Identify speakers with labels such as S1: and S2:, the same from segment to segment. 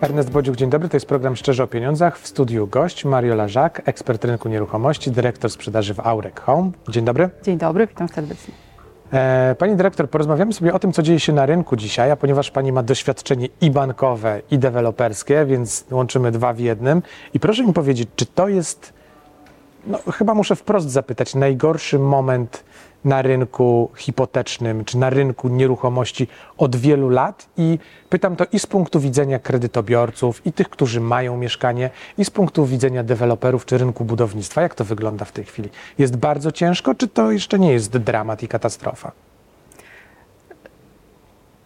S1: Ernest Bodziuk, dzień dobry. To jest program Szczerze o Pieniądzach. W studiu gość Mario Lażak, ekspert rynku nieruchomości, dyrektor sprzedaży w Aurek Home. Dzień dobry.
S2: Dzień dobry, witam serdecznie.
S1: E, pani dyrektor, porozmawiamy sobie o tym, co dzieje się na rynku dzisiaj, a ponieważ pani ma doświadczenie i bankowe, i deweloperskie, więc łączymy dwa w jednym. I proszę mi powiedzieć, czy to jest, no chyba muszę wprost zapytać, najgorszy moment na rynku hipotecznym czy na rynku nieruchomości od wielu lat i pytam to i z punktu widzenia kredytobiorców, i tych, którzy mają mieszkanie, i z punktu widzenia deweloperów czy rynku budownictwa. Jak to wygląda w tej chwili? Jest bardzo ciężko, czy to jeszcze nie jest dramat i katastrofa?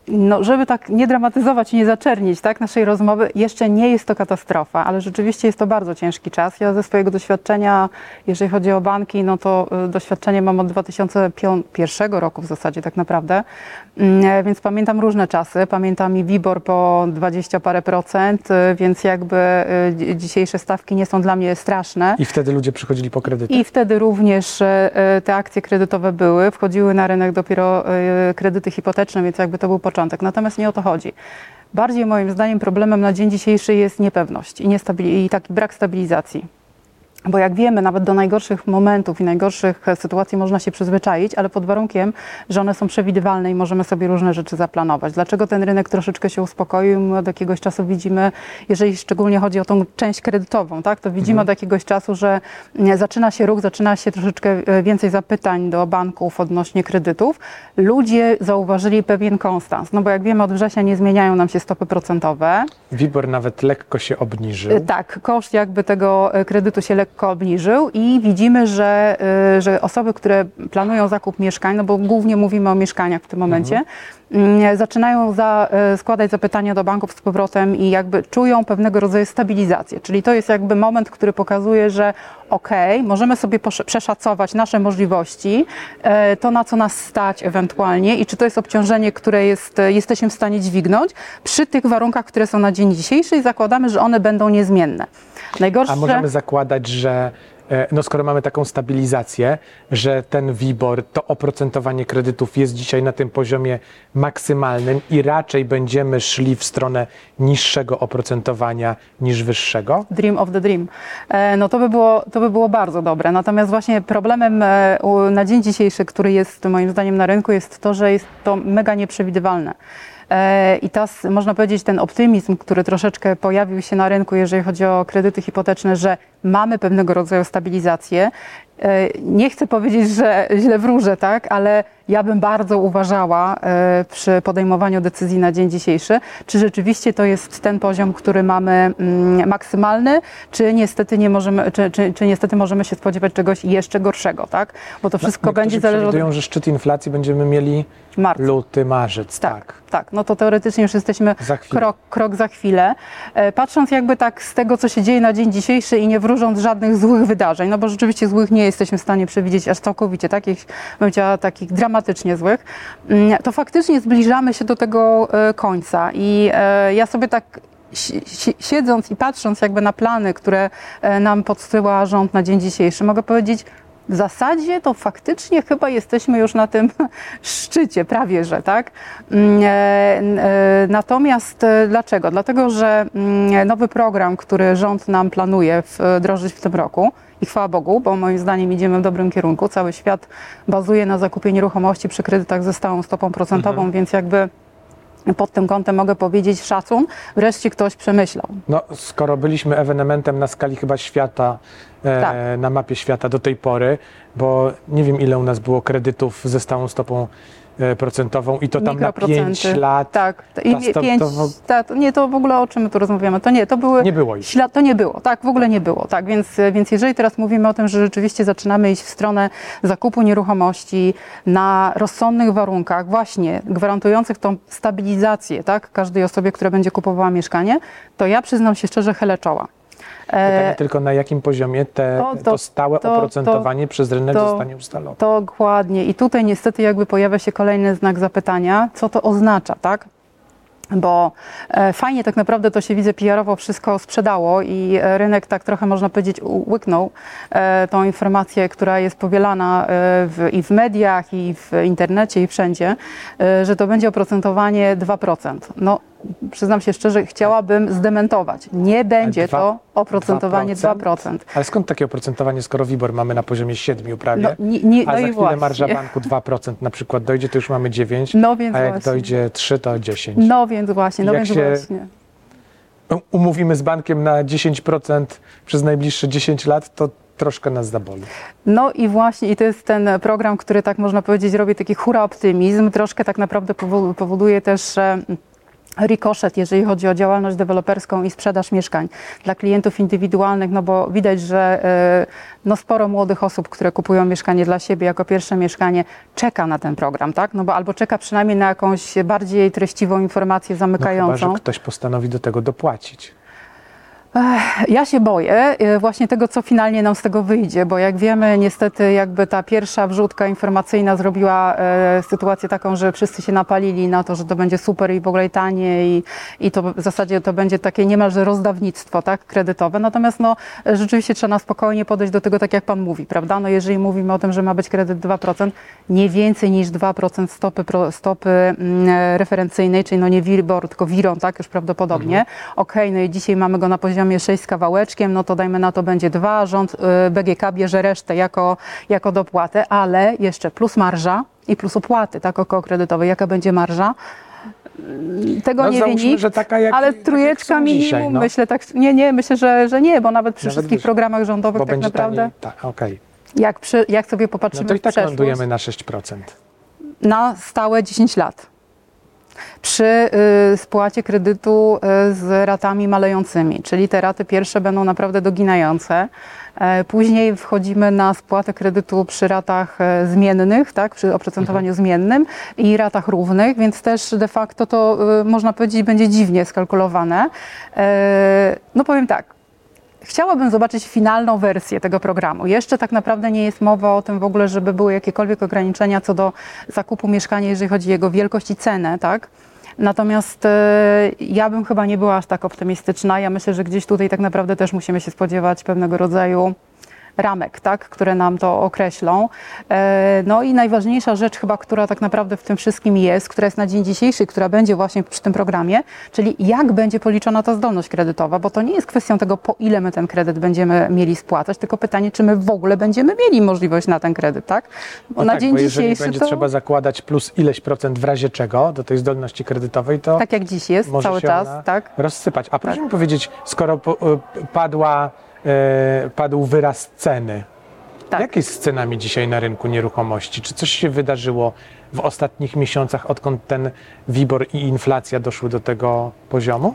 S2: No, żeby tak nie dramatyzować i nie zaczernić tak, naszej rozmowy, jeszcze nie jest to katastrofa, ale rzeczywiście jest to bardzo ciężki czas. Ja ze swojego doświadczenia, jeżeli chodzi o banki, no to y, doświadczenie mam od 2001 roku w zasadzie tak naprawdę, mm, więc pamiętam różne czasy. Pamiętam i WIBOR po 20 parę procent, y, więc jakby y, dzisiejsze stawki nie są dla mnie straszne.
S1: I wtedy ludzie przychodzili po kredyty?
S2: I wtedy również te akcje kredytowe były. Wchodziły na rynek dopiero kredyty hipoteczne, więc jakby to był początek. Natomiast nie o to chodzi. Bardziej moim zdaniem problemem na dzień dzisiejszy jest niepewność i, i taki brak stabilizacji. Bo jak wiemy, nawet do najgorszych momentów i najgorszych sytuacji można się przyzwyczaić, ale pod warunkiem, że one są przewidywalne i możemy sobie różne rzeczy zaplanować. Dlaczego ten rynek troszeczkę się uspokoił? My od jakiegoś czasu widzimy, jeżeli szczególnie chodzi o tą część kredytową, tak, to widzimy mhm. od jakiegoś czasu, że zaczyna się ruch, zaczyna się troszeczkę e, więcej zapytań do banków odnośnie kredytów. Ludzie zauważyli pewien konstans, no bo jak wiemy, od września nie zmieniają nam się stopy procentowe.
S1: WIBOR nawet lekko się obniżył.
S2: Tak, koszt jakby tego e, kredytu się lekko lekko obniżył i widzimy, że, y, że osoby, które planują zakup mieszkań, no bo głównie mówimy o mieszkaniach w tym momencie, mhm Mm, zaczynają za, e, składać zapytania do banków z powrotem i jakby czują pewnego rodzaju stabilizację. Czyli to jest jakby moment, który pokazuje, że ok, możemy sobie przeszacować nasze możliwości, e, to na co nas stać ewentualnie i czy to jest obciążenie, które jest, jesteśmy w stanie dźwignąć przy tych warunkach, które są na dzień dzisiejszy i zakładamy, że one będą niezmienne.
S1: Najgorsze... A możemy zakładać, że E, no skoro mamy taką stabilizację, że ten WIBOR, to oprocentowanie kredytów jest dzisiaj na tym poziomie maksymalnym i raczej będziemy szli w stronę niższego oprocentowania niż wyższego?
S2: Dream of the dream. E, no to by było, to by było bardzo dobre. Natomiast właśnie problemem e, na dzień dzisiejszy, który jest moim zdaniem na rynku, jest to, że jest to mega nieprzewidywalne. I ta, można powiedzieć, ten optymizm, który troszeczkę pojawił się na rynku, jeżeli chodzi o kredyty hipoteczne, że mamy pewnego rodzaju stabilizację. E, nie chcę powiedzieć, że źle wróżę, tak, ale ja bym bardzo uważała e, przy podejmowaniu decyzji na dzień dzisiejszy, czy rzeczywiście to jest ten poziom, który mamy mm, maksymalny, czy niestety nie możemy, czy, czy, czy niestety możemy się spodziewać czegoś jeszcze gorszego, tak?
S1: Bo to no, wszystko no, będzie zależało. od... że szczyt inflacji będziemy mieli Marc. luty, marzec, tak, tak.
S2: Tak, no to teoretycznie już jesteśmy za krok, krok za chwilę. E, patrząc jakby tak z tego, co się dzieje na dzień dzisiejszy i nie wróżąc żadnych złych wydarzeń, no bo rzeczywiście złych nie jesteśmy w stanie przewidzieć aż całkowicie, takich, bym powiedziała, takich dramatycznie złych, mm, to faktycznie zbliżamy się do tego e, końca i e, ja sobie tak siedząc i patrząc jakby na plany, które nam podsyła rząd na dzień dzisiejszy, mogę powiedzieć, w zasadzie to faktycznie chyba jesteśmy już na tym szczycie, prawie że, tak? Mm, e, e, natomiast e, dlaczego? Dlatego, że mm, nowy program, który rząd nam planuje wdrożyć w tym roku, i chwała Bogu, bo moim zdaniem idziemy w dobrym kierunku. Cały świat bazuje na zakupie nieruchomości przy kredytach ze stałą stopą procentową, mhm. więc jakby pod tym kątem mogę powiedzieć szacun, wreszcie ktoś przemyślał.
S1: No, skoro byliśmy ewenementem na skali chyba świata, e, tak. na mapie świata do tej pory, bo nie wiem ile u nas było kredytów ze stałą stopą procentową i to tam na 5 lat.
S2: Tak, i ta, pięć, tak, nie, to w ogóle o czym my tu rozmawiamy? To nie, to były.
S1: Nie było.
S2: Ślad, to nie było, tak, w ogóle nie było. Tak, więc, więc jeżeli teraz mówimy o tym, że rzeczywiście zaczynamy iść w stronę zakupu nieruchomości na rozsądnych warunkach, właśnie gwarantujących tą stabilizację, tak, każdej osobie, która będzie kupowała mieszkanie, to ja przyznam się szczerze, chylę czoła.
S1: Pytanie e, tylko na jakim poziomie te, to, to, to stałe to, oprocentowanie przez rynek zostanie ustalone.
S2: Dokładnie. I tutaj niestety jakby pojawia się kolejny znak zapytania, co to oznacza, tak? bo e, fajnie tak naprawdę to się widzę PR-owo wszystko sprzedało i e, rynek tak trochę można powiedzieć łyknął tą informację, która jest powielana w, i w mediach, i w internecie, i wszędzie, że to będzie oprocentowanie 2%. No, przyznam się szczerze, chciałabym zdementować. Nie będzie dwa, to oprocentowanie 2%? 2%.
S1: Ale skąd takie oprocentowanie, skoro WIBOR mamy na poziomie 7 prawie,
S2: no, nie, nie,
S1: a
S2: no
S1: za chwilę
S2: właśnie.
S1: marża banku 2% na przykład dojdzie, to już mamy 9,
S2: no więc
S1: a jak
S2: właśnie.
S1: dojdzie 3, to 10.
S2: No więc właśnie, no
S1: jak
S2: więc
S1: się
S2: właśnie.
S1: umówimy z bankiem na 10% przez najbliższe 10 lat, to troszkę nas zaboli.
S2: No i właśnie, i to jest ten program, który tak można powiedzieć robi taki hura optymizm, troszkę tak naprawdę powoduje też rikoszet, jeżeli chodzi o działalność deweloperską i sprzedaż mieszkań dla klientów indywidualnych, no bo widać, że e, no sporo młodych osób, które kupują mieszkanie dla siebie jako pierwsze mieszkanie, czeka na ten program, tak? No bo albo czeka przynajmniej na jakąś bardziej treściwą informację zamykającą.
S1: No chyba, że ktoś postanowi do tego dopłacić.
S2: Ja się boję e, właśnie tego, co finalnie nam z tego wyjdzie, bo jak wiemy, niestety jakby ta pierwsza wrzutka informacyjna zrobiła e, sytuację taką, że wszyscy się napalili na to, że to będzie super i w ogóle tanie i, i to w zasadzie to będzie takie niemalże rozdawnictwo tak, kredytowe. Natomiast no, rzeczywiście trzeba na spokojnie podejść do tego, tak jak Pan mówi, prawda? No, jeżeli mówimy o tym, że ma być kredyt 2%, nie więcej niż 2% stopy, stopy mm, referencyjnej, czyli no nie WIRBOR, tylko WIRON, tak, już prawdopodobnie. Mhm. Okej, okay, no i dzisiaj mamy go na poziomie poziomie 6 z kawałeczkiem, no to dajmy na to będzie 2, rząd y, BGK bierze resztę jako, jako dopłatę, ale jeszcze plus marża i plus opłaty tak, okołokredytowe. Jaka będzie marża? Tego
S1: no,
S2: nie wie nikt,
S1: jak,
S2: ale trójeczka
S1: jak
S2: minimum,
S1: dzisiaj, no.
S2: myślę tak, nie, nie, myślę, że, że nie, bo nawet przy
S1: nawet
S2: wszystkich
S1: wyżej.
S2: programach rządowych tak naprawdę,
S1: taniej, tak, okay.
S2: jak, przy, jak sobie popatrzymy
S1: no to i tak lądujemy na 6%.
S2: Na stałe 10 lat przy y, spłacie kredytu y, z ratami malejącymi, czyli te raty pierwsze będą naprawdę doginające. E, później wchodzimy na spłatę kredytu przy ratach e, zmiennych, tak, przy oprocentowaniu mhm. zmiennym i ratach równych, więc też de facto to y, można powiedzieć będzie dziwnie skalkulowane. E, no powiem tak, Chciałabym zobaczyć finalną wersję tego programu. Jeszcze tak naprawdę nie jest mowa o tym w ogóle, żeby były jakiekolwiek ograniczenia co do zakupu mieszkania, jeżeli chodzi o jego wielkość i cenę, tak? Natomiast e, ja bym chyba nie była aż tak optymistyczna. Ja myślę, że gdzieś tutaj tak naprawdę też musimy się spodziewać pewnego rodzaju ramek, tak, które nam to określą. E, no i najważniejsza rzecz chyba, która tak naprawdę w tym wszystkim jest, która jest na dzień dzisiejszy, która będzie właśnie przy tym programie, czyli jak będzie policzona ta zdolność kredytowa, bo to nie jest kwestią tego, po ile my ten kredyt będziemy mieli spłacać, tylko pytanie, czy my w ogóle będziemy mieli możliwość na ten kredyt, tak?
S1: Bo no na tak, dzień bo jeżeli dzisiejszy będzie to... trzeba zakładać plus ileś procent w razie czego do tej zdolności kredytowej, to
S2: tak jak dziś jest cały czas, tak?
S1: Rozsypać. A proszę tak. mi powiedzieć, skoro y, padła padł wyraz ceny. Tak. Jak jest z cenami dzisiaj na rynku nieruchomości? Czy coś się wydarzyło w ostatnich miesiącach, odkąd ten WIBOR i inflacja doszły do tego poziomu?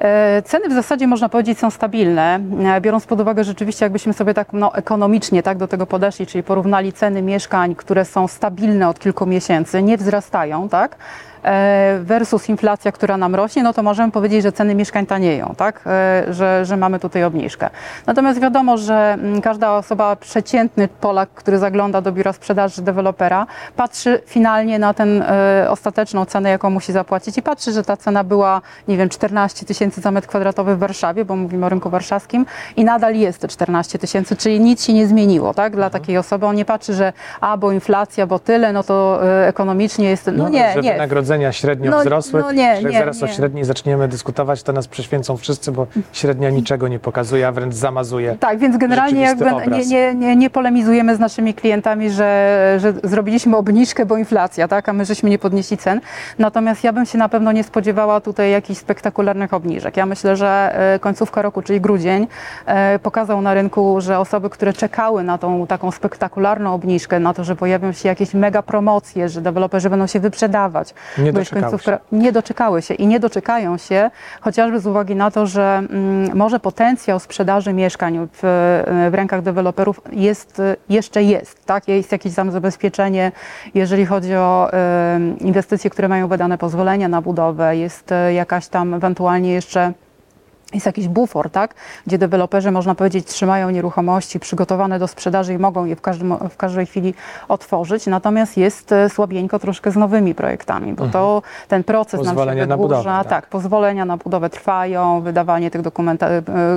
S2: E, ceny w zasadzie można powiedzieć są stabilne, e, biorąc pod uwagę rzeczywiście, jakbyśmy sobie tak no, ekonomicznie tak do tego podeszli, czyli porównali ceny mieszkań, które są stabilne od kilku miesięcy, nie wzrastają, tak? E, versus inflacja, która nam rośnie, no to możemy powiedzieć, że ceny mieszkań tanieją, tak? E, że, że mamy tutaj obniżkę. Natomiast wiadomo, że mm, każda osoba, przeciętny Polak, który zagląda do biura sprzedaży dewelopera, patrzy finalnie na tę e, ostateczną cenę, jaką musi zapłacić i patrzy, że ta cena była, nie wiem, 14 tysięcy za metr kwadratowy w Warszawie, bo mówimy o rynku warszawskim i nadal jest te 14 tysięcy, czyli nic się nie zmieniło, tak? Dla mhm. takiej osoby. On nie patrzy, że a, bo inflacja, bo tyle, no to ekonomicznie jest... No,
S1: no
S2: nie, nie
S1: wynagrodzenia średnio no, wzrosły. No nie, nie, zaraz nie. o średniej zaczniemy dyskutować, to nas prześwięcą wszyscy, bo średnia niczego nie pokazuje, a wręcz zamazuje.
S2: Tak, więc generalnie jakby nie, nie, nie, nie polemizujemy z naszymi klientami, że, że zrobiliśmy obniżkę, bo inflacja, tak, a my żeśmy nie podnieśli cen. Natomiast ja bym się na pewno nie spodziewała tutaj jakichś spektakularnych obniżek. Ja myślę, że e, końcówka roku, czyli grudzień, e, pokazał na rynku, że osoby, które czekały na tą taką spektakularną obniżkę, na to, że pojawią się jakieś mega promocje, że deweloperzy będą się wyprzedawać,
S1: nie doczekały, się.
S2: nie doczekały się i nie doczekają się, chociażby z uwagi na to, że mm, może potencjał sprzedaży mieszkań w, w rękach deweloperów jest, jeszcze jest, tak? Jest jakieś tam zabezpieczenie, jeżeli chodzi o y, inwestycje, które mają wydane pozwolenia na budowę, jest jakaś tam ewentualnie jeszcze jest jakiś bufor, tak? gdzie deweloperzy, można powiedzieć, trzymają nieruchomości przygotowane do sprzedaży i mogą je w, każdym, w każdej chwili otworzyć. Natomiast jest e, słabieńko troszkę z nowymi projektami, bo to ten proces nam się
S1: Pozwolenia na
S2: wydłuża.
S1: budowę, tak.
S2: tak, pozwolenia na budowę trwają, wydawanie tych dokumenta-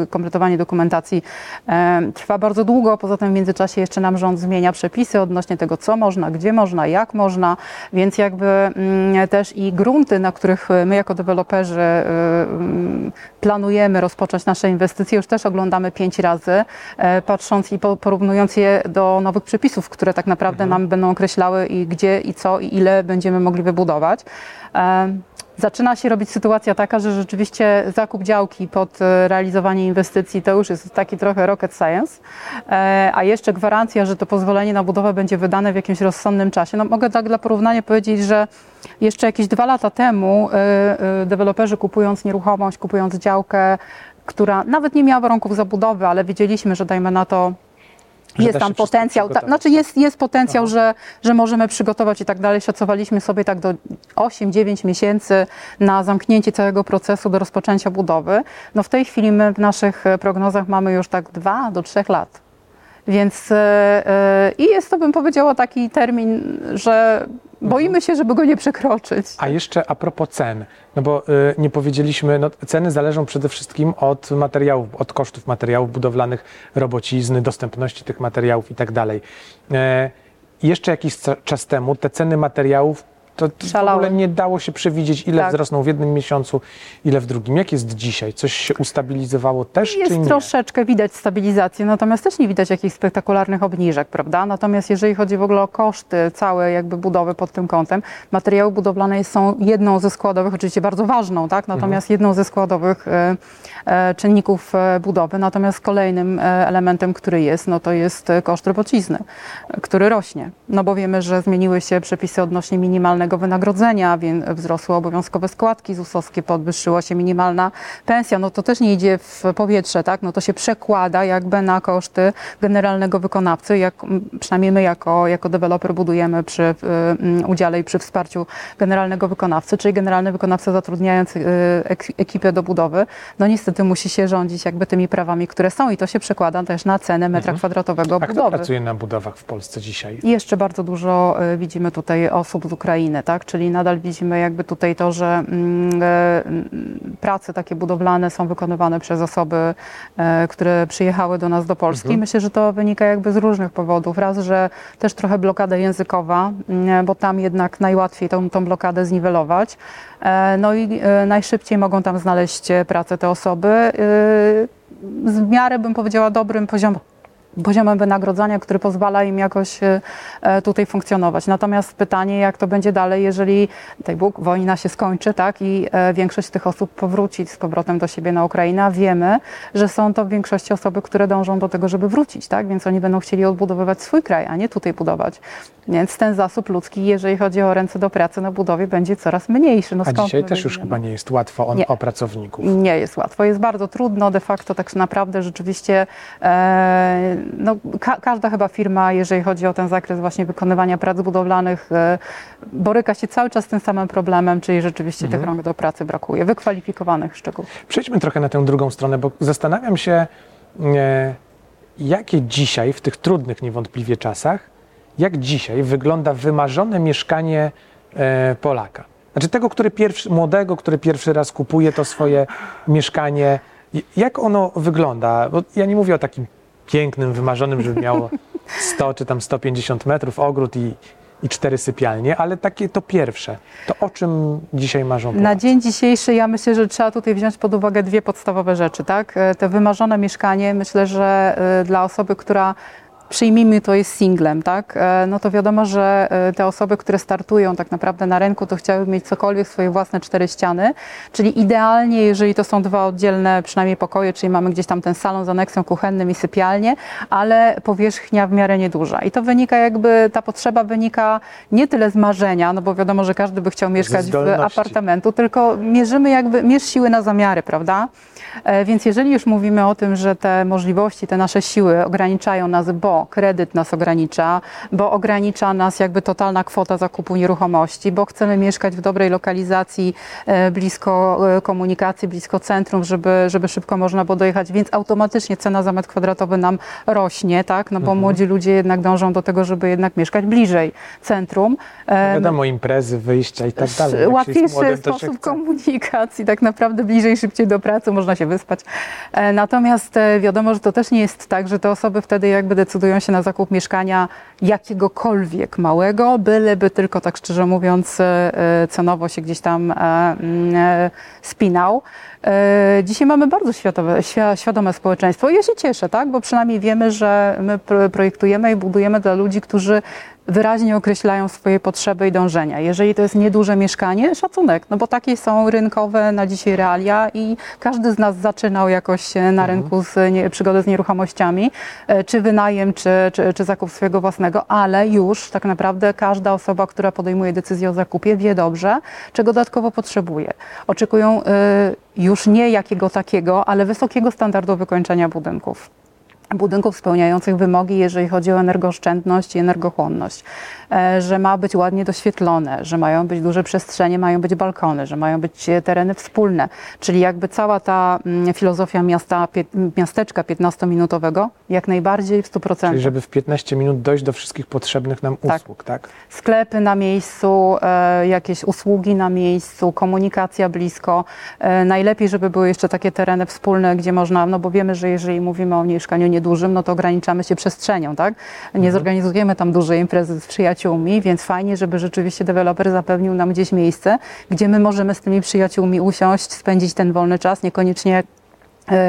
S2: e, kompletowanie dokumentacji e, trwa bardzo długo. Poza tym w międzyczasie jeszcze nam rząd zmienia przepisy odnośnie tego, co można, gdzie można, jak można, więc jakby mm, też i grunty, na których my jako deweloperzy y, mm, planujemy rozpocząć nasze inwestycje, już też oglądamy pięć razy, e, patrząc i po- porównując je do nowych przepisów, które tak naprawdę nam będą określały i gdzie i co i ile będziemy mogli wybudować. Zaczyna się robić sytuacja taka, że rzeczywiście zakup działki pod e, realizowanie inwestycji to już jest taki trochę rocket science, e, a jeszcze gwarancja, że to pozwolenie na budowę będzie wydane w jakimś rozsądnym czasie. No mogę tak dla porównania powiedzieć, że jeszcze jakieś dwa lata temu e, deweloperzy kupując nieruchomość, kupując działkę, która nawet nie miała warunków zabudowy, ale wiedzieliśmy, że dajmy na to jest tam potencjał, ta, znaczy jest, jest potencjał, że, że możemy przygotować i tak dalej. Szacowaliśmy sobie tak do 8-9 miesięcy na zamknięcie całego procesu do rozpoczęcia budowy. No w tej chwili my w naszych prognozach mamy już tak 2 do 3 lat. Więc e, e, i jest to, bym powiedziała, taki termin, że boimy się, żeby go nie przekroczyć.
S1: A jeszcze a propos cen, no bo y, nie powiedzieliśmy, no, ceny zależą przede wszystkim od materiałów, od kosztów materiałów budowlanych, robocizny, dostępności tych materiałów i tak dalej. E, Jeszcze jakiś czas temu te ceny materiałów to to w ogóle nie dało się przewidzieć, ile
S2: Tak.
S1: wzrosną w jednym miesiącu, ile w drugim. Jak jest dzisiaj? Coś się ustabilizowało też, czy
S2: Jest
S1: nie?
S2: troszeczkę widać stabilizację, natomiast też nie widać jakichś spektakularnych obniżek, prawda? Natomiast jeżeli chodzi w ogóle o koszty całej jakby budowy pod tym kątem, materiały budowlane są jedną ze składowych, oczywiście bardzo ważną, tak? Natomiast jedną ze składowych e, e, czynników e, budowy. Natomiast kolejnym e, elementem, który jest, no to jest e, koszt robocizny, który rośnie. No bo wiemy, że zmieniły się przepisy odnośnie minimalnego wynagrodzenia, więc wzrosły obowiązkowe składki ZUS-owskie, podwyższyła się minimalna pensja. No to też nie idzie w powietrze, tak? No to się przekłada jakby na koszty generalnego wykonawcy, jak przynajmniej my jako, jako deweloper budujemy przy udziale i przy wsparciu generalnego wykonawcy, czyli generalny wykonawca zatrudniając y, ek- ekipę do budowy, no niestety musi się rządzić jakby tymi prawami, które są i to się przekłada też na cenę metra kwadratowego
S1: A kto
S2: budowy.
S1: pracuje na budowach w Polsce dzisiaj?
S2: I jeszcze bardzo dużo y, widzimy tutaj osób z Ukrainy, tak? Czyli nadal widzimy jakby tutaj to, że mm, e, mm, prace takie budowlane są wykonywane przez osoby, e, które przyjechały do nas do Polski.
S1: Mhm.
S2: Myślę, że to wynika jakby z różnych powodów. Raz, że też trochę blokada językowa, mm, bo tam jednak najłatwiej tą, tą blokadę zniwelować. E, No i e, najszybciej mogą tam znaleźć e, pracę te osoby e, z w miarę, bym powiedziała, dobrym poziomem poziomem wynagrodzenia, który pozwala im jakoś e, e, tutaj funkcjonować. Natomiast pytanie, jak to będzie dalej, jeżeli daj Bóg, wojna się skończy, tak, i e, większość tych osób powróci z powrotem do siebie na Ukrainę, a wiemy, że są to w większości osoby, które dążą do tego, żeby wrócić, tak, więc oni będą chcieli odbudowywać swój kraj, a nie tutaj budować. Więc ten zasób ludzki, jeżeli chodzi o ręce do pracy na budowie, będzie coraz mniejszy. No
S1: A
S2: skąd
S1: dzisiaj też już chyba nie jest łatwo o,
S2: Nie.
S1: o pracowników.
S2: Nie jest łatwo, jest bardzo trudno. De facto tak naprawdę rzeczywiście e, no, ka każda chyba firma, jeżeli chodzi o ten zakres właśnie wykonywania prac budowlanych, e, boryka się cały czas z tym samym problemem, czyli rzeczywiście tych rąk do pracy brakuje, wykwalifikowanych szczegółów.
S1: Przejdźmy trochę na tę drugą stronę, bo zastanawiam się, e, jakie dzisiaj, w tych trudnych niewątpliwie czasach, jak dzisiaj wygląda wymarzone mieszkanie e, Polaka. Znaczy tego, który pierwszy, młodego, który pierwszy raz kupuje to swoje mieszkanie. Jak ono wygląda? Bo ja nie mówię o takim pięknym, wymarzonym, żeby miało 100 czy tam 150 metrów, ogród i, i cztery sypialnie, ale takie to pierwsze. To o czym dzisiaj marzą Polacy?
S2: Na dzień dzisiejszy ja myślę, że trzeba tutaj wziąć pod uwagę dwie podstawowe rzeczy. Tak? E, Te wymarzone mieszkanie, myślę, że e, dla osoby, która przyjmijmy to jest singlem, tak? E, no to wiadomo, że e, te osoby, które startują tak naprawdę na rynku, to chciały mieć cokolwiek swoje własne cztery ściany, czyli idealnie, jeżeli to są dwa oddzielne przynajmniej pokoje, czyli mamy gdzieś tam ten salon z aneksem kuchennym i sypialnię, ale powierzchnia w miarę nieduża. I to wynika jakby, ta potrzeba wynika nie tyle z marzenia, no bo wiadomo, że każdy by chciał mieszkać w apartamentu, tylko mierzymy jakby, mierz siły na zamiary, prawda? E, Więc jeżeli już mówimy o tym, że te możliwości, te nasze siły ograniczają nas, bo bo kredyt nas ogranicza, bo ogranicza nas jakby totalna kwota zakupu nieruchomości, bo chcemy mieszkać w dobrej lokalizacji, e, blisko e, komunikacji, blisko centrum, żeby, żeby szybko można było dojechać, więc automatycznie cena za metr kwadratowy nam rośnie, tak? No bo
S1: Mhm.
S2: młodzi ludzie jednak dążą do tego, żeby jednak mieszkać bliżej centrum. E,
S1: Wiadomo, imprezy, wyjścia i tak dalej.
S2: Łatwiejszy
S1: młodym,
S2: sposób komunikacji, tak naprawdę bliżej, szybciej do pracy, można się wyspać. Natomiast wiadomo, że to też nie jest tak, że te osoby wtedy jakby decydują się na zakup mieszkania jakiegokolwiek małego, byleby tylko tak szczerze mówiąc e, e, cenowo się gdzieś tam e, mm, spinał. Dzisiaj mamy bardzo światowe, świ- świadome społeczeństwo i ja się cieszę, tak? bo przynajmniej wiemy, że my pro- projektujemy i budujemy dla ludzi, którzy wyraźnie określają swoje potrzeby i dążenia. Jeżeli to jest nieduże mieszkanie, szacunek, no bo takie są rynkowe na dzisiaj realia i każdy z nas zaczynał jakoś na rynku z nie, przygodę z nieruchomościami, e, czy wynajem, czy, czy, czy zakup swojego własnego, ale już tak naprawdę każda osoba, która podejmuje decyzję o zakupie, wie dobrze, czego dodatkowo potrzebuje. Oczekują y, już nie jakiego takiego, ale wysokiego standardu wykończenia budynków budynków spełniających wymogi, jeżeli chodzi o energooszczędność i energochłonność, że ma być ładnie doświetlone, że mają być duże przestrzenie, mają być balkony, że mają być e, tereny wspólne, czyli jakby cała ta mm, filozofia miasta, miasteczka 15-minutowego jak najbardziej w 100%.
S1: Czyli żeby w 15 minut dojść do wszystkich potrzebnych nam
S2: Tak.
S1: usług, tak?
S2: sklepy na miejscu, e, jakieś usługi na miejscu, komunikacja blisko. E, najlepiej, żeby były jeszcze takie tereny wspólne, gdzie można, no bo wiemy, że jeżeli mówimy o mieszkaniu niedużym, no to ograniczamy się przestrzenią, tak? Nie zorganizujemy tam dużej imprezy z przyjaciółmi, więc fajnie, żeby rzeczywiście deweloper zapewnił nam gdzieś miejsce, gdzie my możemy z tymi przyjaciółmi usiąść, spędzić ten wolny czas, niekoniecznie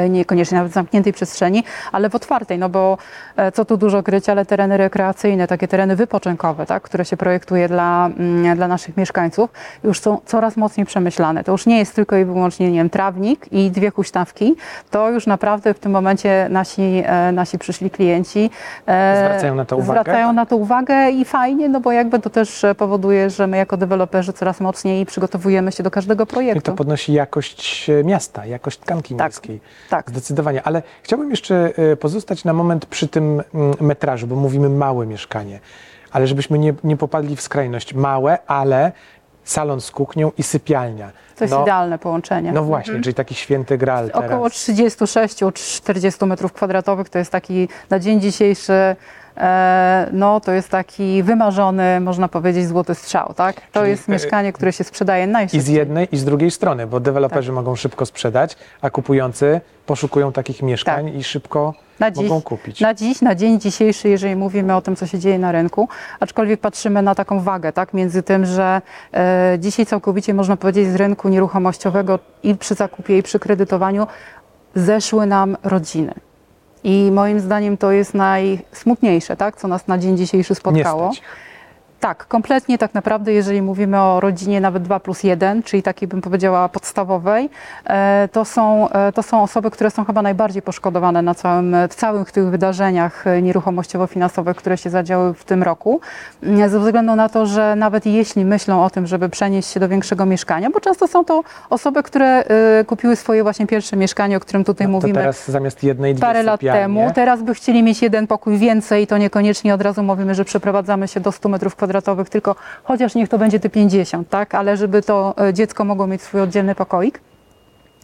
S2: niekoniecznie nawet w zamkniętej przestrzeni, ale w otwartej, no bo e, co tu dużo kryć, ale tereny rekreacyjne, takie tereny wypoczynkowe, tak, które się projektuje dla, mm, dla naszych mieszkańców, już są coraz mocniej przemyślane. To już nie jest tylko i wyłącznie, nie wiem, trawnik i dwie huśtawki, to już naprawdę w tym momencie nasi, e, nasi przyszli klienci e,
S1: Zwracają na to uwagę?
S2: Zwracają na to uwagę i fajnie, no bo jakby to też e, powoduje, że my jako deweloperzy coraz mocniej przygotowujemy się do każdego
S1: I
S2: projektu.
S1: to podnosi jakość e, miasta, jakość tkanki
S2: Tak.
S1: miejskiej.
S2: Tak.
S1: Zdecydowanie. Ale chciałbym jeszcze e, pozostać na moment przy tym mm, metrażu, bo mówimy małe mieszkanie. Ale żebyśmy nie, nie popadli w skrajność. Małe, ale salon z kuchnią i sypialnia.
S2: To jest
S1: no,
S2: idealne połączenie.
S1: no właśnie, czyli taki święty teraz.
S2: Około 36-40 metrów kwadratowych to jest taki na dzień dzisiejszy, no to jest taki wymarzony, można powiedzieć, złoty strzał, tak? To
S1: Czyli,
S2: jest
S1: e,
S2: mieszkanie, które się sprzedaje
S1: I
S2: najszybciej.
S1: z jednej, i z drugiej strony, bo deweloperzy
S2: Tak.
S1: mogą szybko sprzedać, a kupujący poszukują takich mieszkań i szybko
S2: Tak. Na dziś,
S1: mogą kupić.
S2: na dziś, na dzień dzisiejszy, jeżeli mówimy o tym, co się dzieje na rynku, aczkolwiek patrzymy na taką wagę, tak, między tym, że e, dzisiaj całkowicie można powiedzieć z rynku nieruchomościowego i przy zakupie, i przy kredytowaniu zeszły nam rodziny. I moim zdaniem to jest najsmutniejsze, tak, co nas na dzień dzisiejszy spotkało. Tak, kompletnie tak naprawdę, jeżeli mówimy o rodzinie nawet 2 plus 1, czyli takiej bym powiedziała podstawowej, e, to są, e, to są osoby, które są chyba najbardziej poszkodowane na całym, w całych tych wydarzeniach e, nieruchomościowo-finansowych, które się zadziały w tym roku, m, ze względu na to, że nawet jeśli myślą o tym, żeby przenieść się do większego mieszkania, bo często są to osoby, które kupiły swoje właśnie pierwsze mieszkanie, o którym tutaj
S1: No,
S2: mówimy
S1: teraz zamiast jednej, dwie
S2: parę lat temu. Teraz by chcieli mieć jeden pokój więcej, to niekoniecznie od razu mówimy, że przeprowadzamy się do 100 metrów kwadratowych, tylko chociaż niech to będzie te 50, tak? Ale żeby to e, dziecko mogło mieć swój oddzielny pokoik.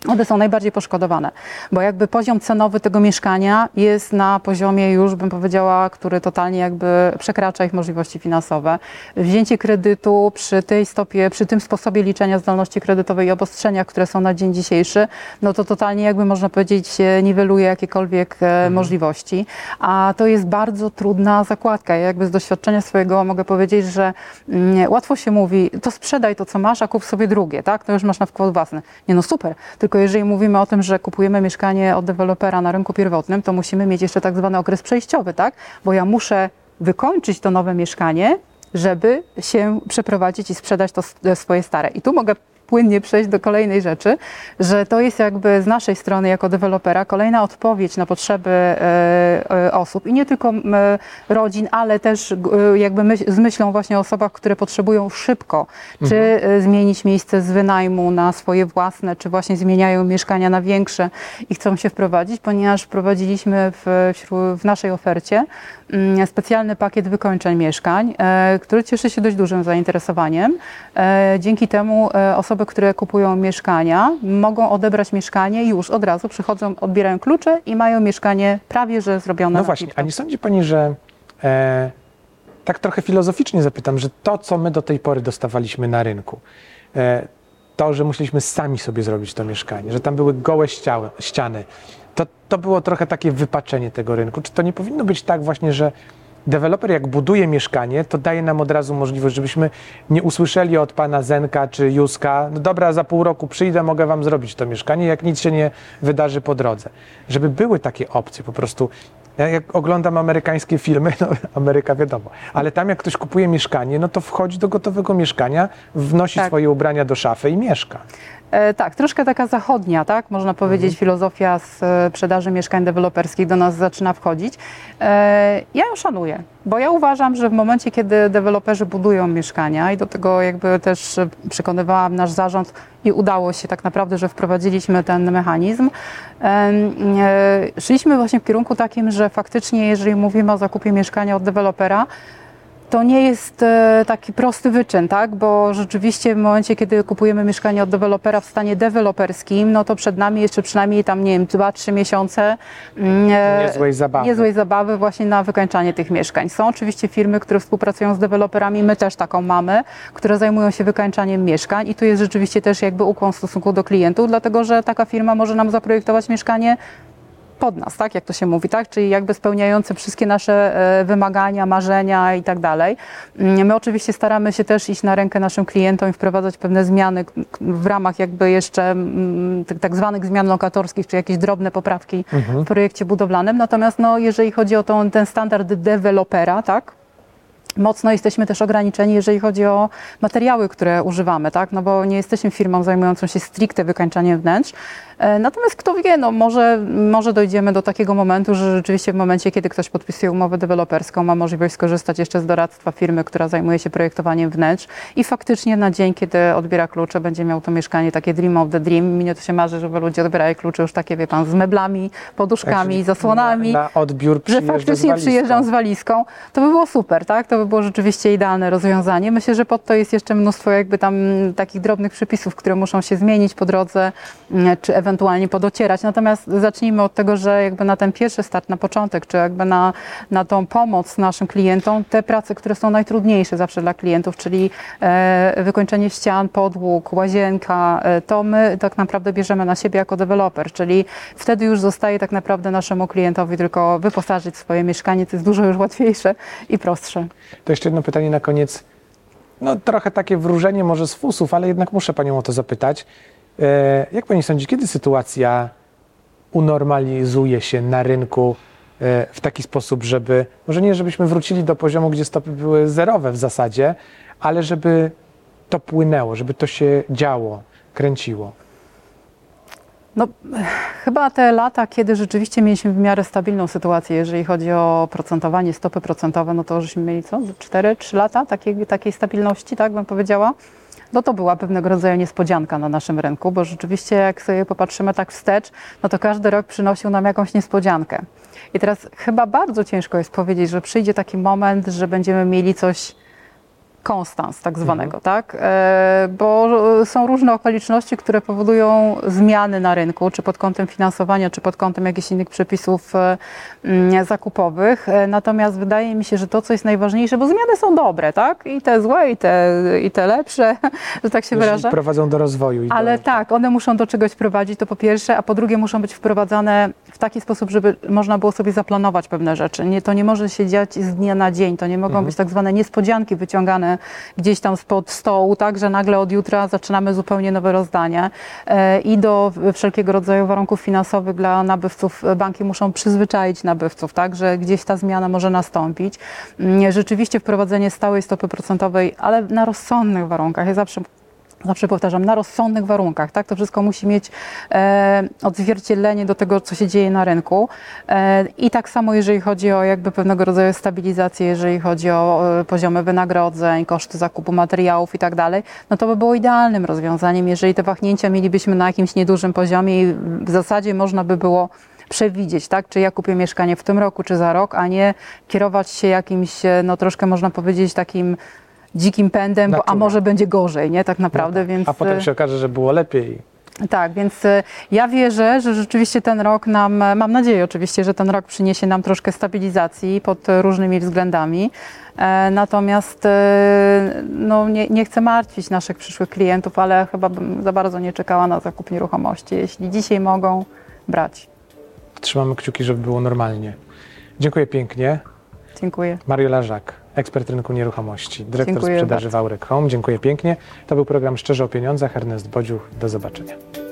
S2: One są najbardziej poszkodowane, bo jakby poziom cenowy tego mieszkania jest na poziomie już, bym powiedziała, który totalnie jakby przekracza ich możliwości finansowe. Wzięcie kredytu przy tej stopie, przy tym sposobie liczenia zdolności kredytowej i obostrzeniach, które są na dzień dzisiejszy, no to totalnie jakby można powiedzieć niweluje jakiekolwiek e, możliwości, a to jest bardzo trudna zakładka. Ja jakby z doświadczenia swojego mogę powiedzieć, że mm, łatwo się mówi, to sprzedaj to, co masz, a kup sobie drugie, tak? To już masz na wkład własny. Nie no super, tylko jeżeli mówimy o tym, że kupujemy mieszkanie od dewelopera na rynku pierwotnym, to musimy mieć jeszcze tak zwany okres przejściowy, tak? Bo ja muszę wykończyć to nowe mieszkanie, żeby się przeprowadzić i sprzedać to s- swoje stare. I tu mogę płynnie przejść do kolejnej rzeczy, że to jest jakby z naszej strony jako dewelopera kolejna odpowiedź na potrzeby e, e, osób i nie tylko rodzin, ale też e, jakby myśl, z myślą właśnie o osobach, które potrzebują szybko, czy e, zmienić miejsce z wynajmu na swoje własne, czy właśnie zmieniają mieszkania na większe i chcą się wprowadzić, ponieważ wprowadziliśmy w, w naszej ofercie specjalny pakiet wykończeń mieszkań, e, który cieszy się dość dużym zainteresowaniem. E, Dzięki temu e, osoby, które kupują mieszkania, mogą odebrać mieszkanie i już od razu przychodzą, odbierają klucze i mają mieszkanie prawie że zrobione
S1: No właśnie, a nie sądzi Pani, że e, tak trochę filozoficznie zapytam, że to, co my do tej pory dostawaliśmy na rynku, e, to, że musieliśmy sami sobie zrobić to mieszkanie, że tam były gołe ściały, ściany, to, to było trochę takie wypaczenie tego rynku. Czy to nie powinno być tak właśnie, że deweloper jak buduje mieszkanie, to daje nam od razu możliwość, żebyśmy nie usłyszeli od pana Zenka czy Józka, no dobra, za pół roku przyjdę, mogę wam zrobić to mieszkanie, jak nic się nie wydarzy po drodze. Żeby były takie opcje po prostu. Ja jak oglądam amerykańskie filmy, no Ameryka wiadomo, ale tam jak ktoś kupuje mieszkanie, no to wchodzi do gotowego mieszkania, wnosi
S2: Tak.
S1: swoje ubrania do szafy i mieszka.
S2: E, tak, troszkę taka zachodnia, tak, można powiedzieć,
S1: Mhm.
S2: filozofia e, sprzedaży mieszkań deweloperskich do nas zaczyna wchodzić. E, ja ją szanuję, bo ja uważam, że w momencie, kiedy deweloperzy budują mieszkania i do tego jakby też przekonywałam nasz zarząd i udało się tak naprawdę, że wprowadziliśmy ten mechanizm, szliśmy właśnie w kierunku takim, że faktycznie jeżeli mówimy o zakupie mieszkania od dewelopera, to nie jest e, taki prosty wyczyn, tak? Bo rzeczywiście w momencie, kiedy kupujemy mieszkanie od dewelopera w stanie deweloperskim, no to przed nami jeszcze przynajmniej tam, nie wiem, 2-3 miesiące mm, e,
S1: Niezłej zabawy.
S2: niezłej zabawy właśnie na wykańczanie tych mieszkań. Są oczywiście firmy, które współpracują z deweloperami, my też taką mamy, które zajmują się wykańczaniem mieszkań i tu jest rzeczywiście też jakby ukłon w stosunku do klientów, dlatego że taka firma może nam zaprojektować mieszkanie pod nas, tak, jak to się mówi, tak, czyli jakby spełniające wszystkie nasze e, wymagania, marzenia i tak dalej. Mm, My oczywiście staramy się też iść na rękę naszym klientom i wprowadzać pewne zmiany w ramach jakby jeszcze mm, tak- zwanych zmian lokatorskich, czy jakieś drobne poprawki w projekcie budowlanym. Natomiast no, jeżeli chodzi o tą, ten standard dewelopera, tak, Mocno jesteśmy też ograniczeni, jeżeli chodzi o materiały, które używamy, tak? No bo nie jesteśmy firmą zajmującą się stricte wykańczaniem wnętrz. E, Natomiast kto wie, no może, może dojdziemy do takiego momentu, że rzeczywiście w momencie, kiedy ktoś podpisuje umowę deweloperską, ma możliwość skorzystać jeszcze z doradztwa firmy, która zajmuje się projektowaniem wnętrz i faktycznie na dzień, kiedy odbiera klucze, będzie miał to mieszkanie takie dream of the dream. Mnie to się marzy, żeby ludzie odbierali klucze już takie, wie pan, z meblami, poduszkami,
S1: Czyli
S2: zasłonami
S1: Na, na odbiór
S2: że
S1: z
S2: faktycznie
S1: walizką.
S2: przyjeżdżam z walizką, to by było super, tak? To by było rzeczywiście idealne rozwiązanie. Myślę, że pod to jest jeszcze mnóstwo jakby tam takich drobnych przepisów, które muszą się zmienić po drodze, mm, czy ewentualnie podocierać. Natomiast zacznijmy od tego, że jakby na ten pierwszy start, na początek, czy jakby na, na tą pomoc naszym klientom, te prace, które są najtrudniejsze zawsze dla klientów, czyli e, wykończenie ścian, podłóg, łazienka, e, to my tak naprawdę bierzemy na siebie jako deweloper, czyli wtedy już zostaje tak naprawdę naszemu klientowi tylko wyposażyć swoje mieszkanie, to jest dużo już łatwiejsze i prostsze.
S1: To jeszcze jedno pytanie na koniec. No trochę takie wróżenie może z fusów, ale jednak muszę Panią o to zapytać. E, jak Pani sądzi, kiedy sytuacja unormalizuje się na rynku e, w taki sposób, żeby, może nie żebyśmy wrócili do poziomu, gdzie stopy były zerowe w zasadzie, ale żeby to płynęło, żeby to się działo, kręciło?
S2: No, chyba te lata, kiedy rzeczywiście mieliśmy w miarę stabilną sytuację, jeżeli chodzi o procentowanie, stopy procentowe, no to żeśmy mieli co, 4-3 lata takiej, takiej stabilności, tak bym powiedziała. No to była pewnego rodzaju niespodzianka na naszym rynku, bo rzeczywiście jak sobie popatrzymy tak wstecz, no to każdy rok przynosił nam jakąś niespodziankę. I teraz chyba bardzo ciężko jest powiedzieć, że przyjdzie taki moment, że będziemy mieli coś konstans tak zwanego, tak? E, bo są różne okoliczności, które powodują zmiany na rynku, czy pod kątem finansowania, czy pod kątem jakichś innych przepisów e, mm, zakupowych. E, Natomiast wydaje mi się, że to, co jest najważniejsze, bo zmiany są dobre, tak? I te złe, i te, i te lepsze, że tak się
S1: Jeżeli
S2: wyrażę.
S1: prowadzą do rozwoju. I
S2: Ale
S1: do,
S2: tak, one muszą do czegoś prowadzić, to po pierwsze, a po drugie muszą być wprowadzane w taki sposób, żeby można było sobie zaplanować pewne rzeczy. Nie, to nie może się dziać z dnia na dzień, to nie mogą być tak zwane niespodzianki wyciągane gdzieś tam spod stołu, tak, że nagle od jutra zaczynamy zupełnie nowe rozdanie e, i do wszelkiego rodzaju warunków finansowych dla nabywców banki muszą przyzwyczaić nabywców, tak, że gdzieś ta zmiana może nastąpić. Mm, Rzeczywiście wprowadzenie stałej stopy procentowej, ale na rozsądnych warunkach. Ja zawsze zawsze powtarzam, na rozsądnych warunkach, tak? To wszystko musi mieć e, odzwierciedlenie do tego, co się dzieje na rynku. E, I tak samo, jeżeli chodzi o jakby pewnego rodzaju stabilizację, jeżeli chodzi o e, poziomy wynagrodzeń, koszty zakupu materiałów i tak dalej, no to by było idealnym rozwiązaniem, jeżeli te wahnięcia mielibyśmy na jakimś niedużym poziomie i w zasadzie można by było przewidzieć, tak? Czy ja kupię mieszkanie w tym roku, czy za rok, a nie kierować się jakimś, e, no troszkę można powiedzieć takim dzikim pędem, bo, a może będzie gorzej, nie? Tak naprawdę, więc...
S1: A potem się okaże, że było lepiej.
S2: Tak, więc e, ja wierzę, że rzeczywiście ten rok nam, e, mam nadzieję oczywiście, że ten rok przyniesie nam troszkę stabilizacji pod e, różnymi względami. E, Natomiast e, no, nie, nie chcę martwić naszych przyszłych klientów, ale chyba bym za bardzo nie czekała na zakup nieruchomości. Jeśli dzisiaj mogą, brać.
S1: Trzymamy kciuki, żeby było normalnie. Dziękuję pięknie.
S2: Dziękuję.
S1: Mario Lażak, ekspert rynku nieruchomości, dyrektor
S2: Dziękuję
S1: sprzedaży
S2: bardzo.
S1: Wałrek Home. Dziękuję pięknie. To był program Szczerze o Pieniądzach. Ernest Bodziuch. Do zobaczenia.